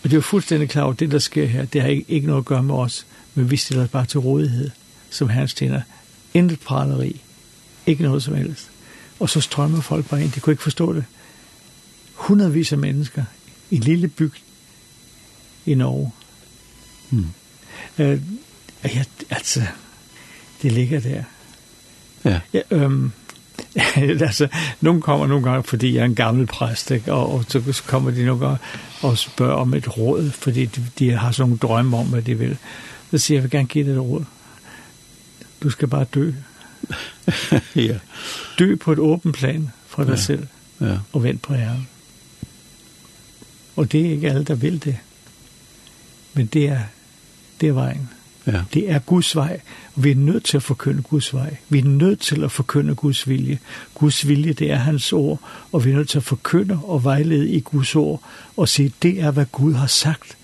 Og det var fuldstændig klart det der sker her, det har ikke, ikke noget at gøre med os, men vi stiller os bare til rådighed, som hans tjener. Intet praleri. Ikke noget som helst. Og så strømmer folk bare ind. De kunne ikke forstå det. Hundredvis af mennesker i en lille bygd i Norge. Mm. Øh, Ja, altså, det ligger der. Ja. ja øhm, altså, nogen kommer nogle gange, fordi jeg er en gammel præst, ikke? Og, og så kommer de nogle gange og spørger om et råd, fordi de, de har sådan nogle drømme om, hvad de vil. Så siger jeg, jeg vil gerne give dig et råd. Du skal bare dø. ja. Dø på et åbent plan for dig ja. selv, ja. og vent på herren. Og det er ikke alle, der vil det. Men det er, det er vejen. Ja. Det er Guds vej, og vi er nødt til at forkynde Guds vej. Vi er nødt til at forkynde Guds vilje. Guds vilje, det er hans ord, og vi er nødt til at forkynde og vejlede i Guds ord, og sige, det er, hvad Gud har sagt.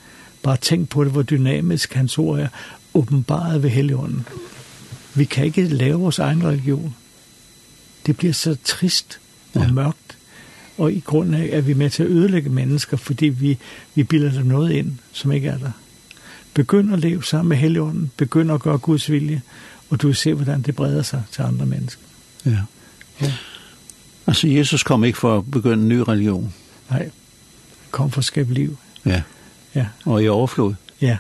Bare tænk på det, hvor dynamisk hans ord er, åbenbaret ved Helligånden. Vi kan ikke lave vores egen religion. Det bliver så trist og ja. mørkt, og i grunden er vi med til at ødelægge mennesker, fordi vi, vi bilder dem noget ind, som ikke er der. Begynd at leve sammen med Helligånden. Begynd at gøre Guds vilje. Og du vil se, hvordan det breder sig til andre mennesker. Ja. ja. Altså, Jesus kom ikke for at begynde en ny religion. Nej. Han kom for at skabe liv. Ja. Ja. Og i overflod. Ja.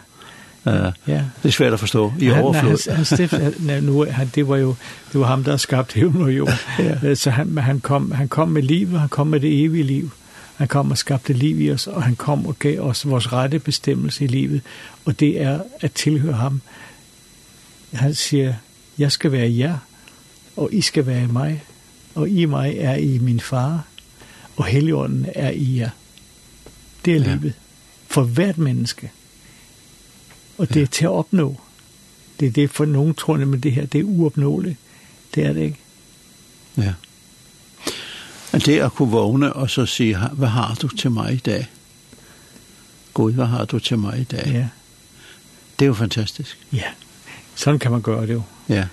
Uh, ja. Det er svært at forstå. I han, overflod. Han, han stift, han, nu, han, det var jo det var ham, der skabte himmel og jord. ja. Så han, han, kom, han kom med liv, han kom med det evige liv. Han kom og skabte liv i os, og han kom og gav os vores rette bestemmelse i livet, og det er at tilhøre ham. Han siger, jeg skal være jer, og I skal være i mig, og i mig er I min far, og Helligånden er i jer. Det er livet. For hvert menneske. Og det er til at opnå. Det er det for nogen tror, men det her, det er uopnåeligt. Det er det ikke. Ja. At det at kunne vågne og så sige, hvad har du til mig i dag? Gud, hvad har du til mig i dag? Ja. Det er jo fantastisk. Ja, sådan kan man gøre det jo. Ja.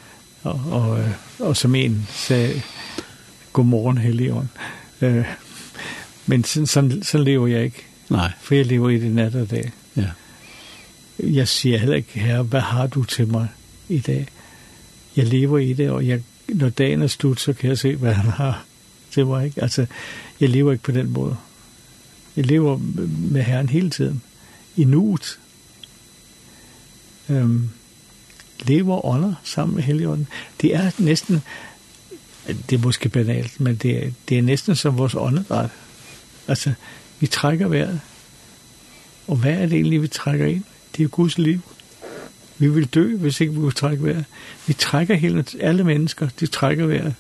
Og, og, og som en sagde, godmorgen, Helligånd. Øh, men sådan, sådan, sådan lever jeg ikke. Nej. For jeg lever i det nat og dag. Ja. Jeg siger heller ikke, herre, hvad har du til mig i dag? Jeg lever i det, og jeg, når dagen er slut, så kan jeg se, hvad han har til mig. Ikke? Altså, jeg lever ikke på den måde. Jeg lever med Herren hele tiden. I nuet. Øhm, lever ånder sammen med Helligånden. Det er næsten, det er måske banalt, men det er, det er næsten som vores åndedræt. Altså, vi trækker vejret. Og hvad er det egentlig, vi trækker ind? Det er Guds liv. Vi vil dø, hvis ikke vi kunne trække vejret. Vi trækker hele, alle mennesker, de trækker vejret.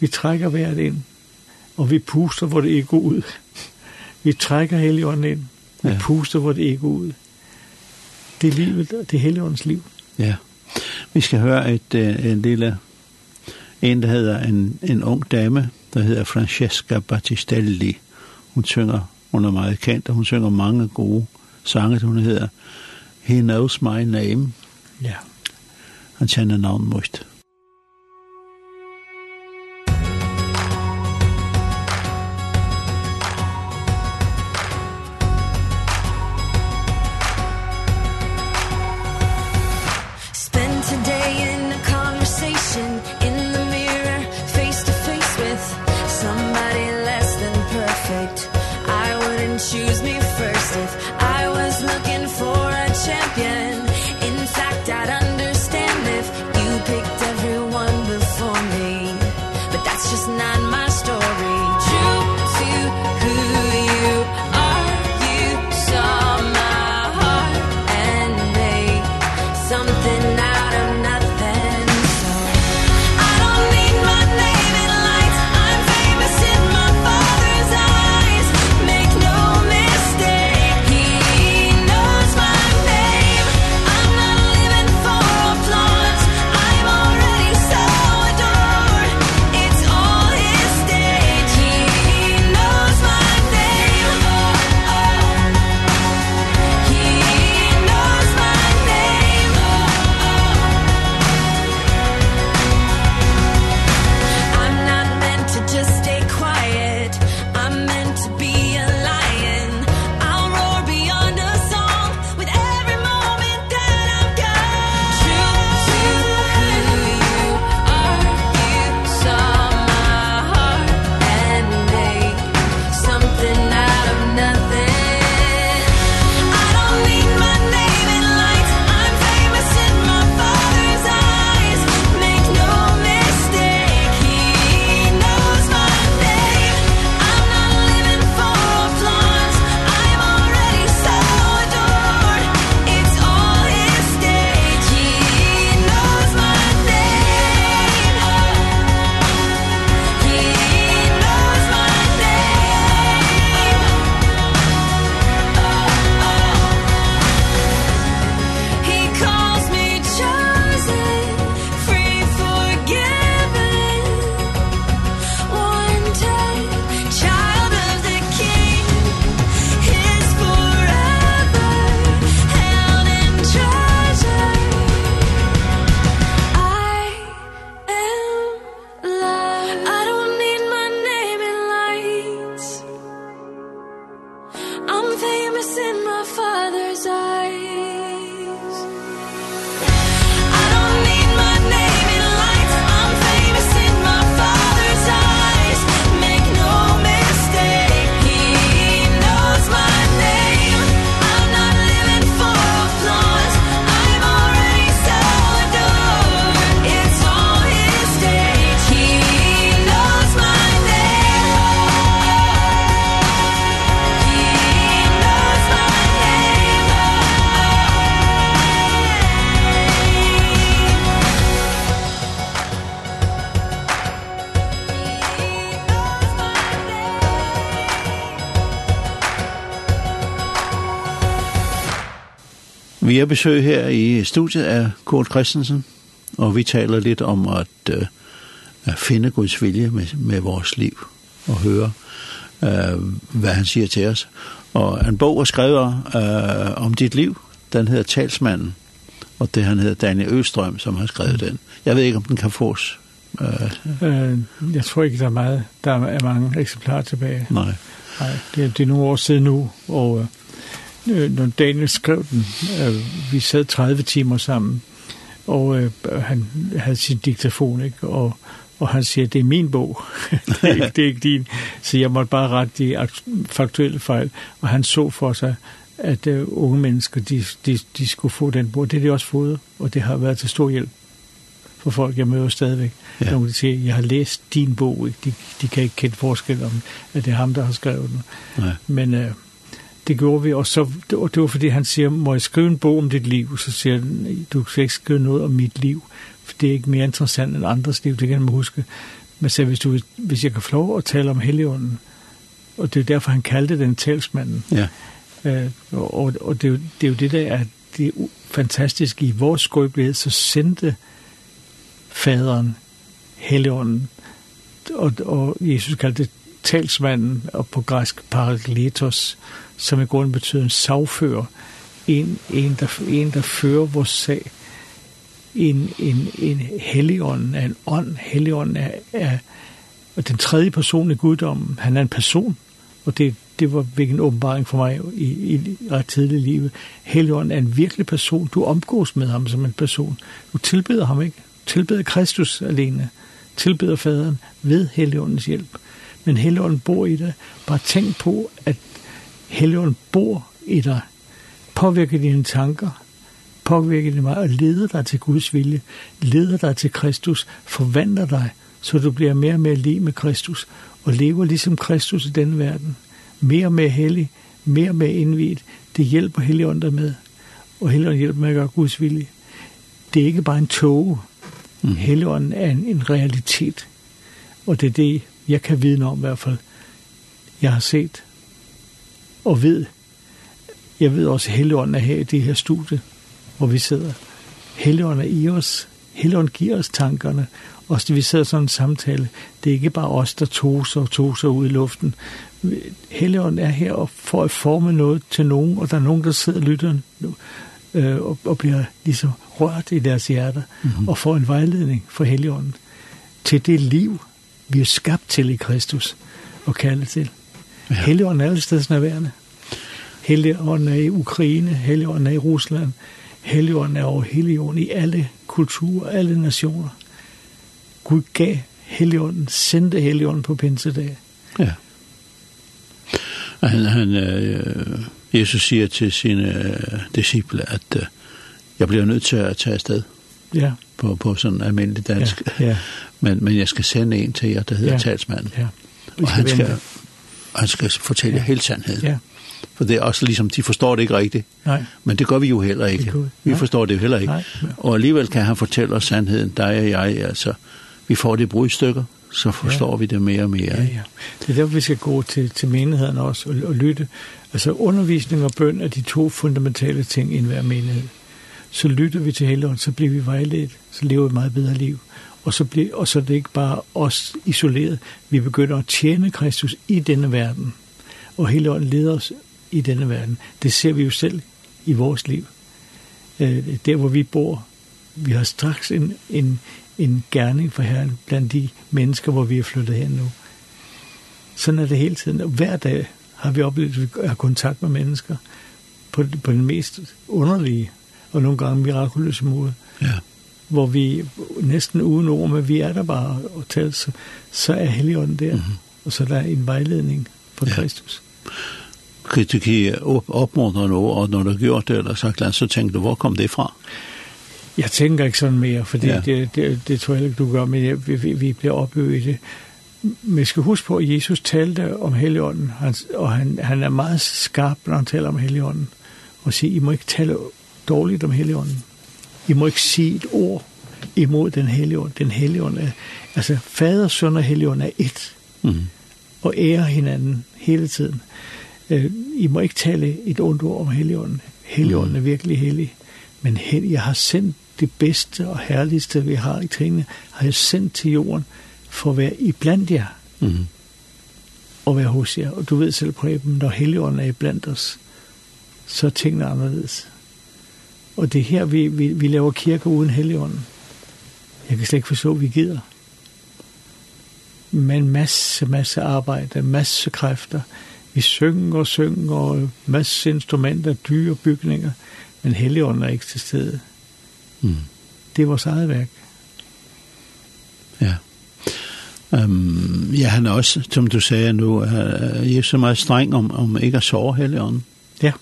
Vi trækker vejret ind, og vi puster vort ego ud. Vi trækker Helligånden ind, vi ja. puster vort ego ud. Det er livet, det er Helligåndens liv. Ja. Vi skal høre et, en lille, en der hedder en, en ung dame, der hedder Francesca Battistelli. Hun synger, hun er meget kendt, og hun synger mange gode sange, hun hedder He Knows My Name. Ja. Han kjenner navnet måske. vi er besøg her i studiet af Kurt Christensen, og vi taler lidt om at, uh, at finde Guds vilje med, med vores liv og høre, uh, hvad han siger til os. Og en bog er skrevet uh, om dit liv, den hedder Talsmanden, og det han hedder Daniel Østrøm, som har skrevet den. Jeg ved ikke, om den kan fås. Uh, uh, jeg tror ikke, der er meget. Der er mange eksemplarer tilbage. Nej. Nej, det, det er nogle år siden nu, og når Daniel skrev den. Vi sad 30 timer sammen, og øh, han havde sin diktafon, ikke? Og, og han siger, det er min bog, det, er ikke, det er ikke din. Så jeg måtte bare rette de faktuelle fejl, og han så for sig, at øh, unge mennesker, de, de, de skulle få den bog. Det har de også fået, og det har været til stor hjælp for folk, jeg møder stadigvæk. Ja. Når de siger, jeg har læst din bog, ikke? De, de kan ikke kende forskel om, at det er ham, der har skrevet den. Nej. Men... Øh, det gjorde vi, og, så, og det var fordi han siger, må jeg skrive en bog om dit liv? Så siger han, du skal ikke skrive noget om mit liv, for det er ikke mere interessant end andres liv, det kan man huske. Men så hvis, du, hvis jeg kan få lov at tale om Helligånden, og det er derfor, han kaldte den talsmanden. Ja. Øh, og, og det, er jo, det er jo det, der er det fantastisk i vores skrøbelighed, så sendte faderen Helligånden, og, og Jesus kaldte det talsmanden, og på græsk parakletos, som i grunden betyder en sagfører, en, en, der, en, der fører vores sag, en, en, en helligånd, en ånd, helligånd er, er den tredje person i guddommen, han er en person, og det, det var virkelig en åbenbaring for mig i, i ret tidlig liv. Helligånden er en virkelig person, du omgås med ham som en person, du tilbeder ham ikke, tilbeder Kristus alene, tilbeder faderen ved Helligåndens hjælp men Helligånden bor i dig. Bare tænk på, at Helligånden bor i dig. Påvirker dine tanker, påvirker dine mig og leder dig til Guds vilje, leder dig til Kristus, forvandler dig, så du bliver mere og mere lige med Kristus, og lever ligesom Kristus i denne verden. Mere og mere hellig, mere og mere indviet. Det hjælper Helligånden dig med, og Helligånden hjælper med at gøre Guds vilje. Det er ikke bare en tåge. Mm. Helligånden er en, en realitet, og det er det, jeg kan vidne om i hvert fald, jeg har set og ved. Jeg ved også, at Helligånden er her i det her studie, hvor vi sidder. Helligånden er i os. Helligånden giver os tankerne. Og vi sidder sådan en samtale. Det er ikke bare os, der toser og toser ud i luften. Helligånden er her og for at forme noget til nogen, og der er nogen, der sidder og lytter øh, og, og bliver ligesom rørt i deres hjerter, mm -hmm. og får en vejledning fra Helligånden til det liv, vi er skabt til i Kristus og kaldet til. Ja. Helligånden er alle steds nærværende. Helligånden er i Ukraine, Helligånden er i Rusland, Helligånden er over hele jorden, i alle kulturer, alle nationer. Gud gav Helligånden, sendte Helligånden på pinsedag. Ja. Han, han, øh, Jesus siger til sine øh, disciple, at øh, jeg bliver nødt til at tage afsted. Ja på, på sådan almindelig dansk. Ja, ja. Men, men jeg skal sende en til jer, der hedder ja, talsmanden. Ja. Og han skal, vente. han skal fortælle ja. hele sandheden. Ja. For det er også ligesom, de forstår det ikke rigtigt. Nej. Men det gør vi jo heller ikke. Vi nej. forstår det jo heller ikke. Nej. Og alligevel kan han fortælle os sandheden, dig og jeg, altså, vi får det brudstykker, så forstår ja. vi det mere og mere. Ja, ja. Det er derfor, vi skal gå til, til menigheden også og, og lytte. Altså undervisning og bøn er de to fundamentale ting i enhver menighed så lytter vi til Helligånden, så bliver vi vejledt, så lever vi et meget bedre liv. Og så, bliver, og så er det ikke bare os isoleret. Vi begynder at tjene Kristus i denne verden. Og Helligånden leder os i denne verden. Det ser vi jo selv i vores liv. Eh der, hvor vi bor, vi har straks en, en, en gerning for Herren blandt de mennesker, hvor vi er flyttet hen nu. Sådan er det hele tiden. Og hver dag har vi oplevet, at vi har kontakt med mennesker på, på den mest underlige og nogle gange mirakuløse måder. Ja. Hvor vi næsten uden ord, men vi er der bare og taler, så, så er Helligånden der. Mm -hmm. Og så er der en vejledning for ja. Kristus. Kritik du op, opmuntrer nu, og når du har gjort det, eller sagt, så tænker du, hvor kom det fra? Jeg tænker ikke sådan mere, fordi ja. det, det, det tror jeg ikke, du gør, men jeg, vi, vi bliver opbygget i det. Men jeg skal huske på, at Jesus talte om Helligånden, han, og han, han er meget skarp, når han taler om Helligånden, og siger, I må ikke tale dårligt om Helligånden. I må ikke sige et ord imod den Helligånd. Den Helligånd er, altså fader, søn og Helligånd er et. Mm. Og ære hinanden hele tiden. Øh, I må ikke tale et ondt ord om Helligånden. Helligånden mm. er virkelig hellig. Men hel, jeg har sendt det bedste og herligste, vi har i trinene, har jeg sendt til jorden for at være iblandt jer. Mm. Og være hos jer. Og du ved selv, Preben, når Helligånden er iblandt os, så er tingene anderledes. Og det er her, vi, vi, vi laver kirker uden helligånden. Jeg kan slet ikke forstå, at vi gider. Men masse, masse arbejde, masse kræfter. Vi synger og synger, og masse instrumenter, dyre bygninger. Men helligånden er ikke til stede. Mm. Det er vores eget værk. Ja. Um, ja, han er også, som du sagde nu, er, er så meget streng om, om ikke at sove helligånden. Ja.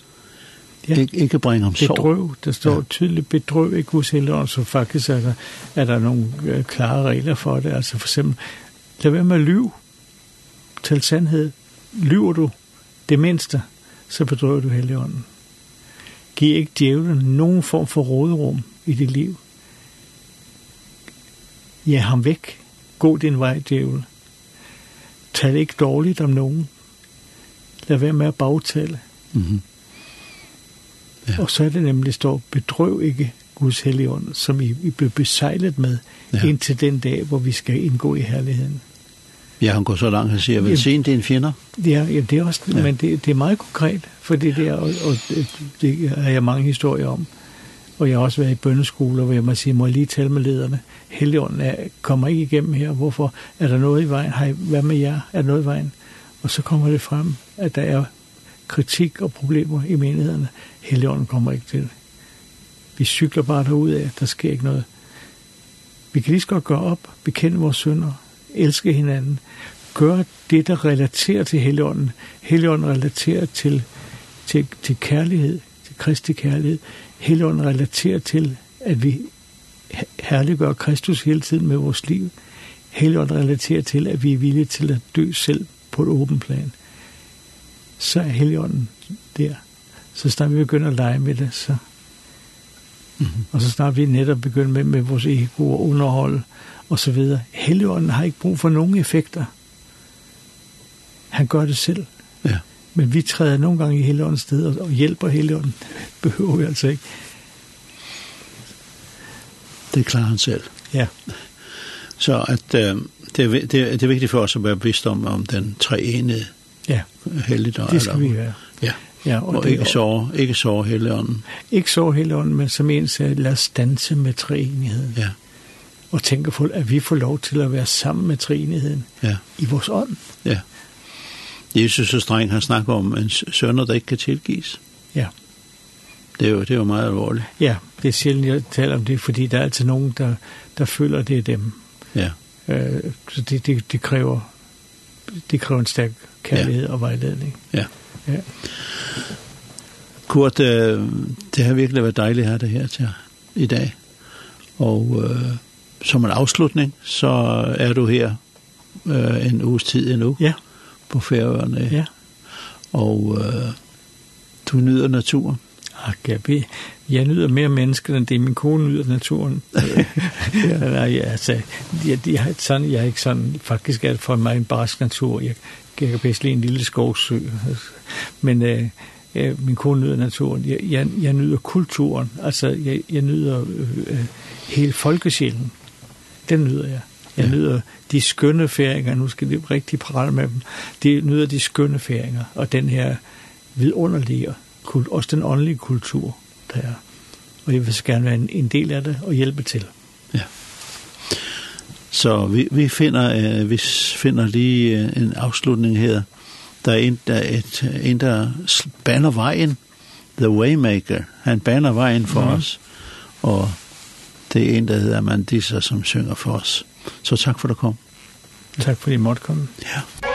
Ja. Ik ikke bringer ham sorg. Bedrøv, der står ja. tydeligt bedrøv, ikke hos helånden, så faktisk er der, er der nogle klare regler for det. Altså for eksempel, lad være med at lyve til sandhed. Lyver du det mindste, så bedrøver du helligånden. Giv ikke djævlen nogen form for råderum i dit liv. Ja, ham væk. Gå din vej, djævel. Tal ikke dårligt om nogen. Lad være med at bagtale. Mm. Ja. Og så er det nemlig står, bedrøv ikke Guds helligånd, som I, I blev besejlet med, ja. indtil den dag, hvor vi skal indgå i herligheden. Ja, han går så langt, han siger, vel sent en fjender? Ja, ja, det er også, ja. men det, det er meget konkret, for det der, og, og det har jeg mange historier om. Og jeg har også været i bønneskoler, hvor jeg må sige, må jeg lige tale med lederne. Helligånden er, kommer ikke igennem her. Hvorfor? Er der noget i vejen? Hej, hvad med jer? Er der noget i vejen? Og så kommer det frem, at der er kritik og problemer i menighederne. Helligånden kommer ikke til. Vi cykler bare derud af, der sker ikke noget. Vi kan lige så godt gøre op, bekende vores synder, elske hinanden, gøre det, der relaterer til Helligånden. Helligånden relaterer til, til, til kærlighed, til Kristi kærlighed. Helligånden relaterer til, at vi herliggør Kristus hele tiden med vores liv. Helligånden relaterer til, at vi er villige til at dø selv på et åbent plan så er heligånden der. Så snart vi begynder at lege med det, så... Mm -hmm. Og så snart vi netop begynder med, med vores ego og underhold og så videre. Helligånden har ikke brug for nogen effekter. Han gør det selv. Ja. Men vi træder nogle gange i Helligåndens sted og, og hjælper Helligånden. Behøver vi altså ikke. Det klarer han selv. Ja. Så at, øh, det, er, det, er, det er vigtigt for os at være bevidst om, om den treenede Ja. Heldigt og Det skal vi være. Ja. Ja, og, og ikke, sove, ikke sove Helligånden. Ikke så Helligånden, men som en sagde, lad os danse med treenigheden. Ja. Og tænke på, at vi får lov til at være sammen med treenigheden ja. i vores ånd. Ja. Jesus er streng, han snakker om en sønner, der ikke kan tilgives. Ja. Det er jo, det er jo meget alvorligt. Ja, det er sjældent, jeg taler om det, fordi der er altid nogen, der, der føler, det er dem. Ja. Øh, så det, det, det kræver det kræver en stærk kærlighed ja. og vejledning. Ja. ja. Kurt, øh, det har virkelig været dejligt at have her til i dag. Og øh, som en afslutning, så er du her øh, en uges tid endnu ja. på Færøerne. Ja. Og øh, du nyder naturen ak, jeg, ved, jeg nyder mere mennesker, end det min kone nyder naturen. ja. Nej, altså, jeg, de har sådan, jeg er ikke sådan, faktisk er det for mig en barsk natur. Jeg, jeg kan bedst lide en lille skovsø. Men øh, øh, min kone nyder naturen. Jeg, jeg, jeg nyder kulturen. Altså, jeg, jeg nyder øh, hele folkesjælen. Den nyder jeg. Jeg ja. nyder de skønne færinger, nu skal det rigtig prale med dem, de nyder de skønne færinger, og den her vidunderlige kult, også den åndelige kultur, der er. Og jeg vil så gerne være en, en del af det og hjælpe til. Ja. Så vi, vi finder, øh, vi finder lige øh, en afslutning her. Der er en, der, er et, en, der baner vejen, The Waymaker. Han banner vejen for mm. os, og det er en, der hedder Mandisa, som synger for os. Så tak for at du kom. Tak fordi I måtte komme. Ja.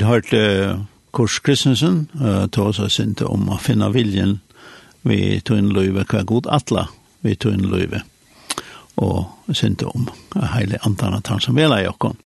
vid hørte Kors Kristensen uh, ta oss sinte om å finne viljen vi tog en løyve hva god atla vi tog en løyve og sinte om heile antana tann som vela i okkom.